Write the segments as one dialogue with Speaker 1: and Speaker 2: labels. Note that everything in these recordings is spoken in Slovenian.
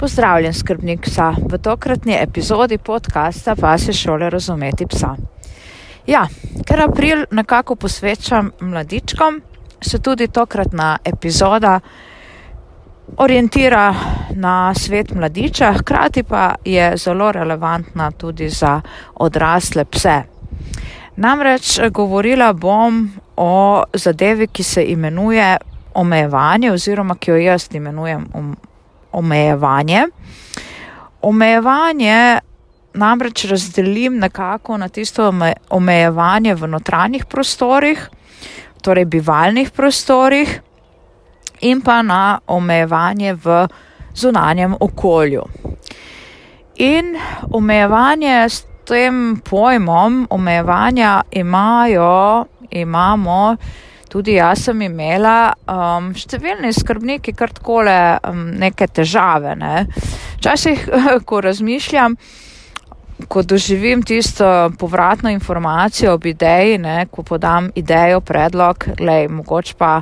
Speaker 1: Pozdravljen, skrbnik psa. V tokratni epizodi podcasta pa se šole razumeti psa. Ja, ker april nekako posvečam mladičkom, se tudi tokratna epizoda orientira na svet mladiča, hkrati pa je zelo relevantna tudi za odrasle pse. Namreč govorila bom o zadevi, ki se imenuje omejevanje oziroma ki jo jaz imenujem omejevanje. Omejevanje namreč razdelim nekako na tisto omejevanje v notranjih prostorih, torej bivalnih prostorih in pa na omejevanje v zunanjem okolju. In omejevanje s tem pojmom omejevanja imajo, imamo tudi jaz sem imela um, številni skrbniki kar takole um, neke težave. Ne. Včasih, ko razmišljam, ko doživim tisto povratno informacijo ob ideji, ne, ko podam idejo, predlog, lej, mogoče pa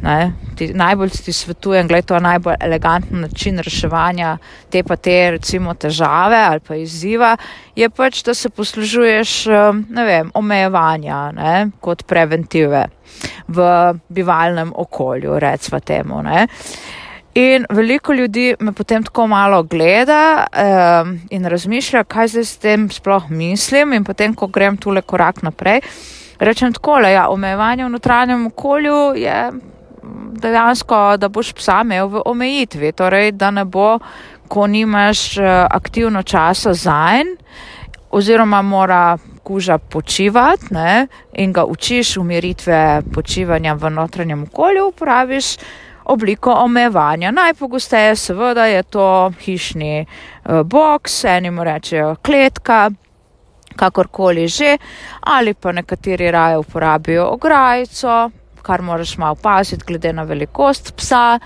Speaker 1: Ne, ti, najbolj ti svetujem, da je to najbolj eleganten način reševanja te pa te recimo težave ali pa izziva, je pač, da se poslužuješ um, vem, omejevanja ne, kot preventive v bivalnem okolju, recimo temu. Ne. In veliko ljudi me potem tako malo gleda um, in razmišlja, kaj zdaj s tem sploh mislim in potem, ko grem tule korak naprej, rečem takole, ja, omejevanje v notranjem okolju je dejansko, da boš psa imel v omejitvi, torej da ne bo, ko nimaš eh, aktivno časa zajn, oziroma mora kuža počivati ne, in ga učiš umiritve počivanja v notranjem okolju, uporabiš obliko omejevanja. Najpogosteje seveda je to hišni uh, boks, eni mu rečejo kletka, kakorkoli že, ali pa nekateri raje uporabijo ograjico, kar moraš malo paziti, glede na velikost psa,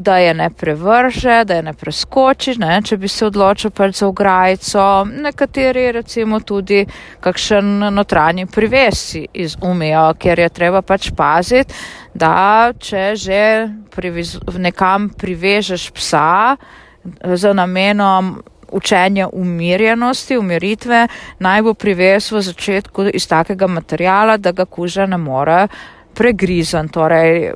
Speaker 1: da je ne prevrže, da je ne preskoči, ne, če bi se odločil pač za ograjico. Nekateri recimo tudi kakšen notranji privesi izumijo, ker je treba pač paziti, da če že priviz, nekam privežeš psa za namenom učenja umirjenosti, umiritve, naj bo prives v začetku iz takega materijala, da ga kuža ne more pregrizen, torej,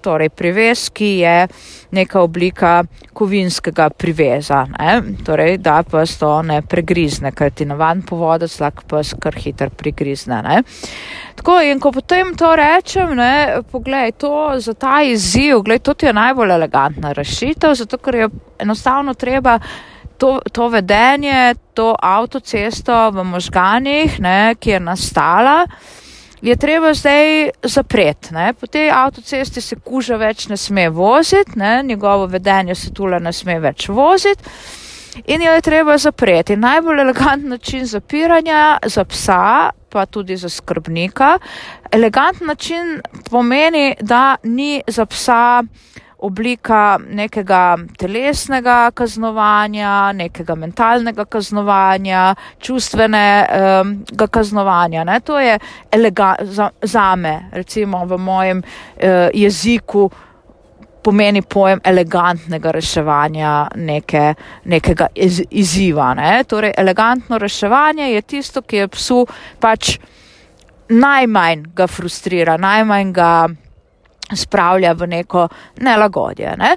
Speaker 1: torej privez, ki je neka oblika kovinskega priveza, ne? torej da pes to ne pregrizne, ker ti navaden povodec lahko pes kar hiter prigrizne. Ne? Tako in ko potem to rečem, ne, poglej, to za ta izziv, gled, to ti je najbolj elegantna rešitev, zato ker je enostavno treba to, to vedenje, to avtocesto v možganih, ne, ki je nastala, je treba zdaj zapreti. Ne? Po tej avtocesti se kuža več ne sme voziti, ne? njegovo vedenje se tule ne sme več voziti in jo je treba zapreti. Najbolj elegantni način zapiranja za psa, pa tudi za skrbnika, elegantni način pomeni, da ni za psa oblika nekega telesnega kaznovanja, nekega mentalnega kaznovanja, čustvenega um, kaznovanja. Ne? To je za, za me, recimo v mojem uh, jeziku, pomeni pojem elegantnega reševanja neke, nekega iz, izziva. Ne? Torej, elegantno reševanje je tisto, ki je psu pač najmanj ga frustrira, najmanj ga spravlja v neko nelagodje. Ne?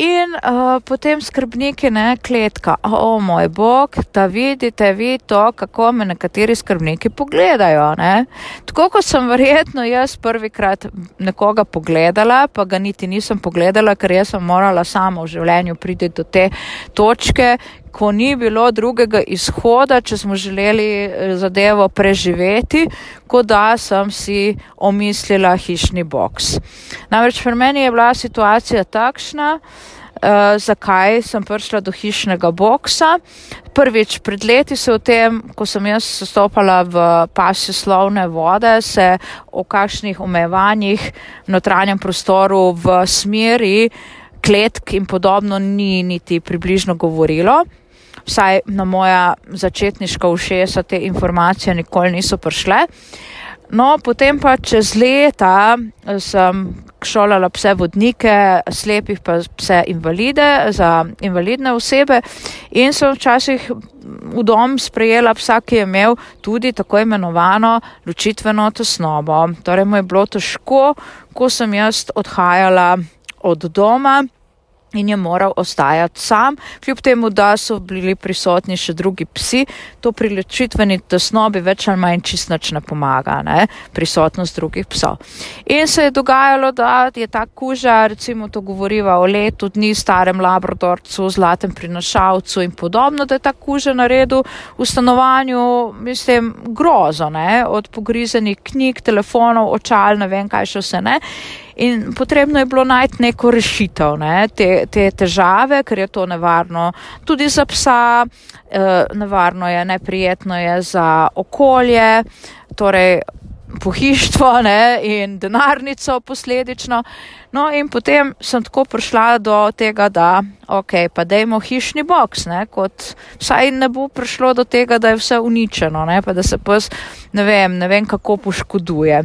Speaker 1: In uh, potem skrbniki, ne, kletka, o oh, moj bog, da vidite vi to, kako me nekateri skrbniki pogledajo. Ne. Tako kot sem verjetno jaz prvikrat nekoga pogledala, pa ga niti nisem pogledala, ker jaz sem morala sama v življenju priti do te točke, ko ni bilo drugega izhoda, če smo želeli eh, zadevo preživeti, kot da sem si omislila hišni boks. Namreč pri meni je bila situacija takšna, uh, zakaj sem prišla do hišnega boksa. Prvič pred leti se o tem, ko sem jaz stopala v pasje slovne vode, se o kakšnih omejevanjih v notranjem prostoru v smeri kletk in podobno ni niti približno govorilo vsaj na moja začetniška ušesa te informacije nikoli niso prišle. No, potem pa čez leta sem šolala pse vodnike, slepih pa pse invalide, za invalidne osebe in sem včasih v dom sprejela psa, ki je imel tudi tako imenovano ločitveno tesnobo. Torej mu je bilo težko, ko sem jaz odhajala od doma in je moral ostajati sam, kljub temu, da so bili prisotni še drugi psi, to pri lečitveni tesnobi več ali manj čistnač ne pomaga, ne? prisotnost drugih psov. In se je dogajalo, da je ta kuža, recimo to govoriva o letu dni starem labradorcu, zlatem prinašalcu in podobno, da je ta kuža naredil v stanovanju, mislim, grozo, ne? od pogrizenih knjig, telefonov, očal, ne vem kaj še vse ne. In potrebno je bilo najti neko rešitev ne, te, te težave, ker je to nevarno tudi za psa, eh, nevarno je, neprijetno je za okolje, torej pohištvo ne, in denarnico posledično. No, in potem sem tako prišla do tega, da ok, pa dajmo hišni boks, ne, kot vsaj ne bo prišlo do tega, da je vse uničeno, ne, pa da se pes ne vem, ne vem kako poškoduje.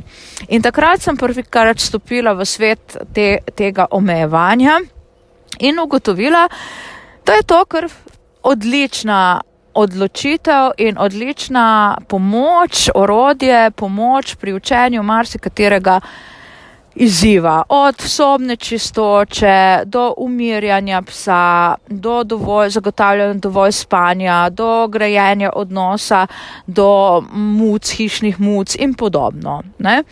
Speaker 1: In takrat sem prvikrat stopila v svet te, tega omejevanja in ugotovila, da je to kar odlična odločitev in odlična pomoč, orodje, pomoč pri učenju marsikaterega izziva. Od sobne čistoče do umirjanja psa, do dovolj, zagotavljanja dovolj spanja, do grajenja odnosa, do muc, hišnih muc in podobno. Ne?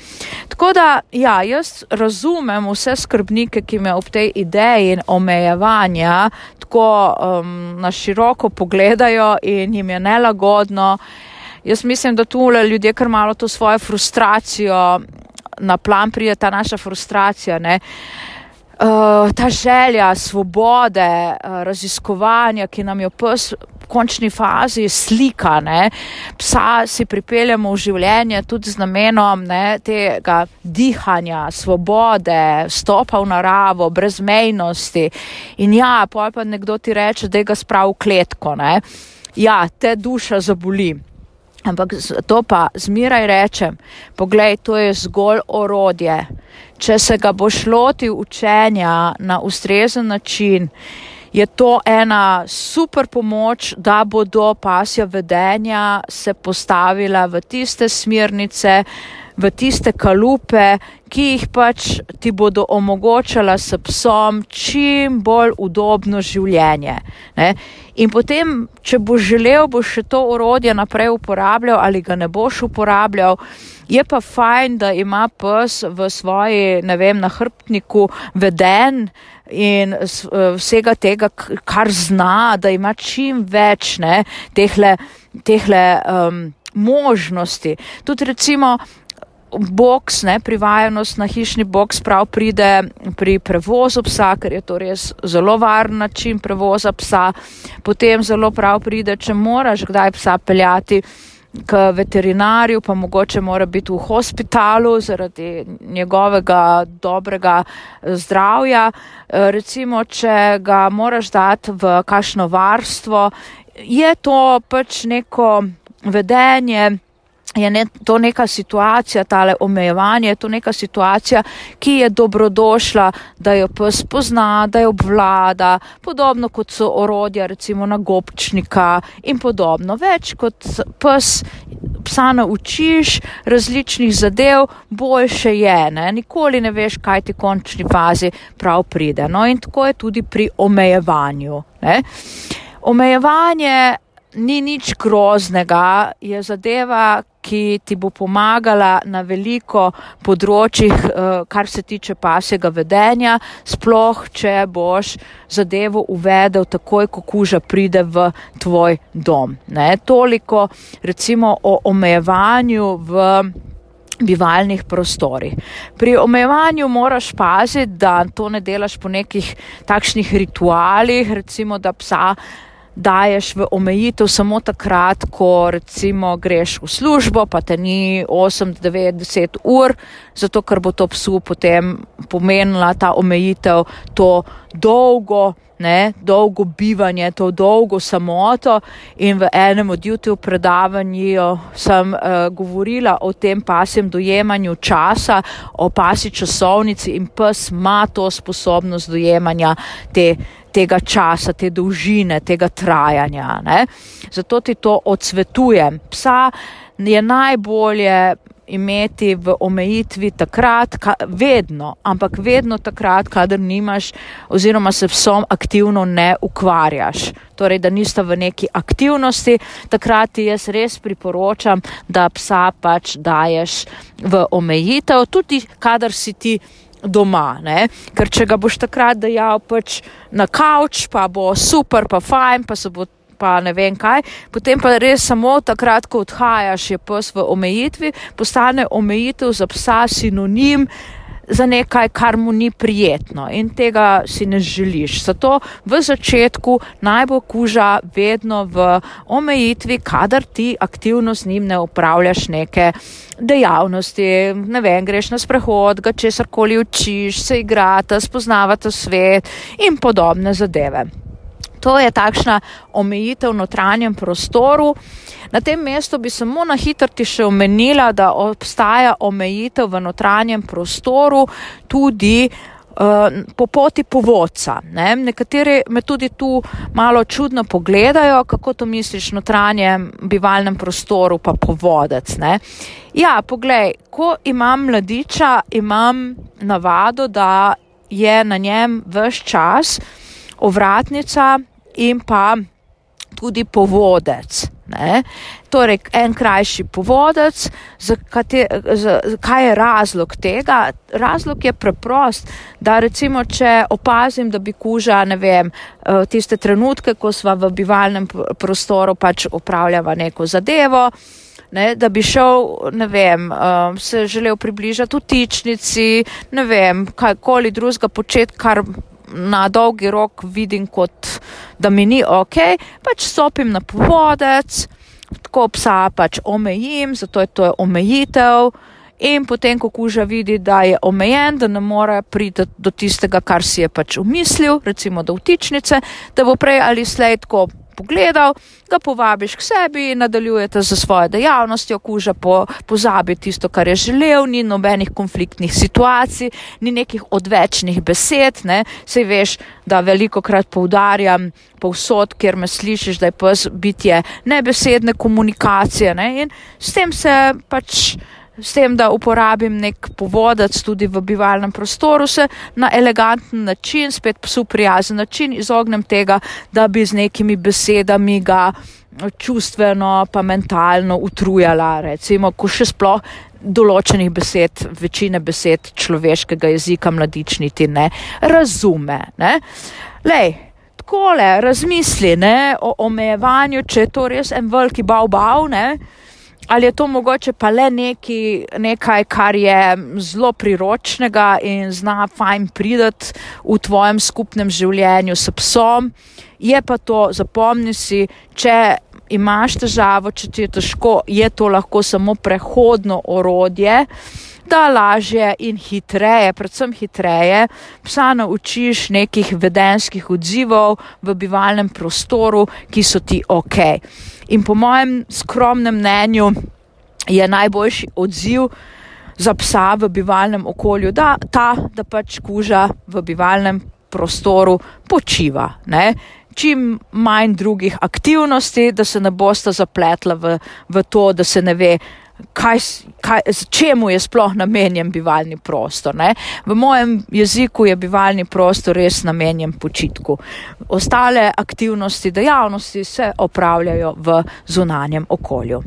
Speaker 1: Tako da, ja, jaz razumem vse skrbnike, ki me ob tej ideji omejevanja tako um, na široko pogledajo in jim je nelagodno. Jaz mislim, da tu ljudje kar malo to svojo frustracijo na plan pride ta naša frustracija. Ne? Uh, ta želja svobode, uh, raziskovanja, ki nam jo pes v končni fazi slika, ne? psa si pripeljemo v življenje tudi z namenom ne, tega dihanja, svobode, stopa v naravo, brezmejnosti. In ja, pa pa nekdo ti reče, da ga sprav v kletko. Ne? Ja, te duša zaboli. Ampak to pa zmeraj rečem, poglej, to je zgolj orodje. Če se ga boš lotil učenja na ustrezen način, je to ena super pomoč, da bodo pasja vedenja se postavila v tiste smernice, v tiste kalupe, ki jih pač ti bodo omogočala s psom čim bolj udobno življenje. Ne? In potem, če boš želel, boš še to orodje naprej uporabljal ali ga ne boš uporabljal. Je pa fajn, da ima pes v svoji, ne vem, nahrbtniku veden in vsega tega, kar zna, da ima čim več ne, tehle, tehle um, možnosti. Tudi recimo, boks, ne, privajanost na hišni boks prav pride pri prevozu psa, ker je to res zelo varen način prevoza psa. Potem zelo prav pride, če moraš kdaj psa peljati k veterinarju, pa mogoče mora biti v hospitalu zaradi njegovega dobrega zdravja. Recimo, če ga moraš dati v kašno varstvo, je to pač neko vedenje, je ne, to neka situacija, tale omejevanje, je to neka situacija, ki je dobrodošla, da jo pes pozna, da jo obvlada, podobno kot so orodja recimo na gobčnika in podobno. Več kot pes psa naučiš različnih zadev, boljše je, ne? nikoli ne veš, kaj ti končni fazi prav pride. No in tako je tudi pri omejevanju. Ne? Omejevanje ni nič groznega, je zadeva, ki ti bo pomagala na veliko področjih, eh, kar se tiče pasjega vedenja, sploh če boš zadevo uvedel takoj, ko kuža pride v tvoj dom. Ne? Toliko recimo o omejevanju v bivalnih prostorih. Pri omejevanju moraš paziti, da to ne delaš po nekih takšnih ritualih, recimo da psa daješ v omejitev samo takrat, ko recimo greš v službo, pa te ni 8, 9, 10 ur, zato ker bo to psu potem pomenila ta omejitev, to dolgo ne, dolgo bivanje, to dolgo samoto. In v enem od YouTube predavanj sem uh, govorila o tem pasjem dojemanju časa, o pasi časovnici in pes ima to sposobnost dojemanja te. Tega časa, te dolžine, tega trajanja. Ne? Zato ti to odsvetujem. Psa je najbolje imeti v omejitvi takrat, ka, vedno, ampak vedno takrat, kadar nimaš oziroma se psom aktivno ne ukvarjaš. Torej, da nista v neki aktivnosti, takrat ti jaz res priporočam, da psa pač daješ v omejitev, tudi kadar si ti. Doma, ne? ker če ga boš takrat dejal pač na kavč, pa bo super, pa fajn, pa se bo pa ne vem kaj, potem pa res samo takrat, ko odhajaš, je pes v omejitvi, postane omejitev za psa sinonim za nekaj, kar mu ni prijetno in tega si ne želiš. Zato v začetku naj bo kuža vedno v omejitvi, kadar ti aktivno z njim ne upravljaš neke dejavnosti, ne vem, greš na sprehod, ga česar koli učiš, se igrata, spoznavata svet in podobne zadeve. To je takšna omejitev v notranjem prostoru. Na tem mestu bi samo na hitro ti še omenila, da obstaja omejitev v notranjem prostoru tudi uh, po poti povodca. Ne? Nekateri me tudi tu malo čudno pogledajo, kako to misliš v notranjem bivalnem prostoru, pa povodec. Ne? Ja, poglej, ko imam mladiča, imam navado, da je na njem vse čas ovratnica in pa tudi povodec. Ne? Torej, en krajši povodec, kaj je razlog tega? Razlog je preprost, da recimo, če opazim, da bi kuža, ne vem, eh, tiste trenutke, ko sva v bivalnem prostoru pač upravljava neko zadevo, ne, da bi šel, ne vem, uh, se želel približati v tičnici, ne vem, kajkoli drugega početi, kar na dolgi rok vidim, kot da mi ni ok, pač stopim na povodec, tako psa pač omejim, zato je to omejitev. In potem, ko kuža vidi, da je omejen, da ne more priti do tistega, kar si je pač umislil, recimo do vtičnice, da bo prej ali slej tako pogledal, ga povabiš k sebi in nadaljujete za svojo dejavnostjo, kuža po, pozabi tisto, kar je želel, ni nobenih konfliktnih situacij, ni nekih odvečnih besed, ne, sej veš, da veliko krat poudarjam povsod, kjer me slišiš, da je pes bitje nebesedne komunikacije ne, in s tem se pač s tem, da uporabim nek povodac tudi v bivalnem prostoru, se na eleganten način, spet psu prijazen način, izognem tega, da bi z nekimi besedami ga čustveno pa mentalno utrujala, recimo, ko še sploh določenih besed, večine besed človeškega jezika mladičniti ne razume. Ne? Lej, takole, razmisli ne, o omejevanju, če je to res en veliki bav bav, ne? Ali je to mogoče pa le neki, nekaj, kar je zelo priročnega in zna fajn pridati v tvojem skupnem življenju s psom. Je pa to, zapomni si, če imaš težavo, če ti je težko, je to lahko samo prehodno orodje. Da lažje in hitreje, predvsem hitreje, psa naučiš nekih vedenskih odzivov v bivalnem prostoru, ki so ti ok. In po mojem skromnem mnenju je najboljši odziv za psa v bivalnem okolju da, ta, da pač kuža v bivalnem prostoru počiva. Ne? Čim manj drugih aktivnosti, da se ne bosta zapletla v, v to, da se ne ve, kaj, kaj, čemu je sploh namenjen bivalni prostor. Ne? V mojem jeziku je bivalni prostor res namenjen počitku. Ostale aktivnosti, dejavnosti se opravljajo v zunanjem okolju.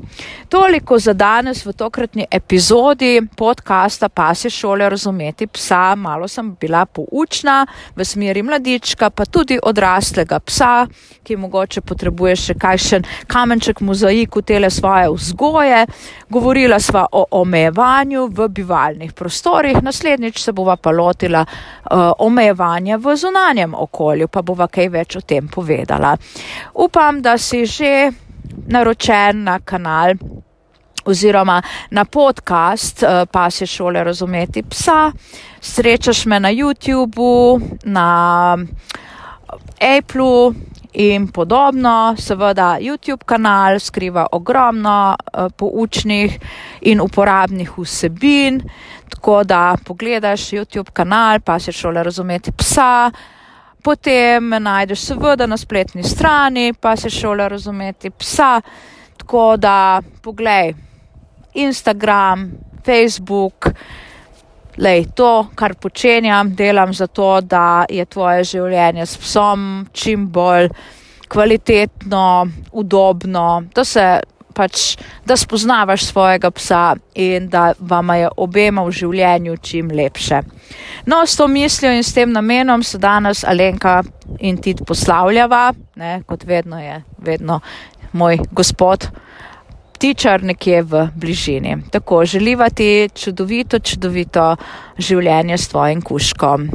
Speaker 1: Toliko za danes v tokratni epizodi podcasta Pasje šole razumeti psa. Malo sem bila poučna v smeri mladička, pa tudi odraslega psa, ki mogoče potrebuje še kakšen kamenček mozaik v tele svoje vzgoje. Govorila sva o omejevanju v bivalnih prostorih, naslednjič se bova pa lotila uh, omejevanja v zunanjem okolju, pa bova kaj več o tem povedala. Upam, da si že naročen na kanal oziroma na podcast uh, Pasje šole razumeti psa. Srečaš me na YouTubu, na Apple in podobno. Seveda YouTube kanal skriva ogromno uh, poučnih in uporabnih vsebin, tako da pogledaš YouTube kanal, pa se šole razumeti psa. Potem najdeš seveda na spletni strani, pa se šole razumeti psa. Tako da poglej Instagram, Facebook, lej to, kar počenjam, delam zato, da je tvoje življenje s psom čim bolj kvalitetno, udobno, da se pač, da spoznavaš svojega psa in da vama je obema v življenju čim lepše. No, s to mislijo in s tem namenom se danes Alenka in ti poslavljava, ne, kot vedno je, vedno moj gospod ptičar nekje v bližini. Tako želiva ti čudovito, čudovito življenje s tvojim kuškom.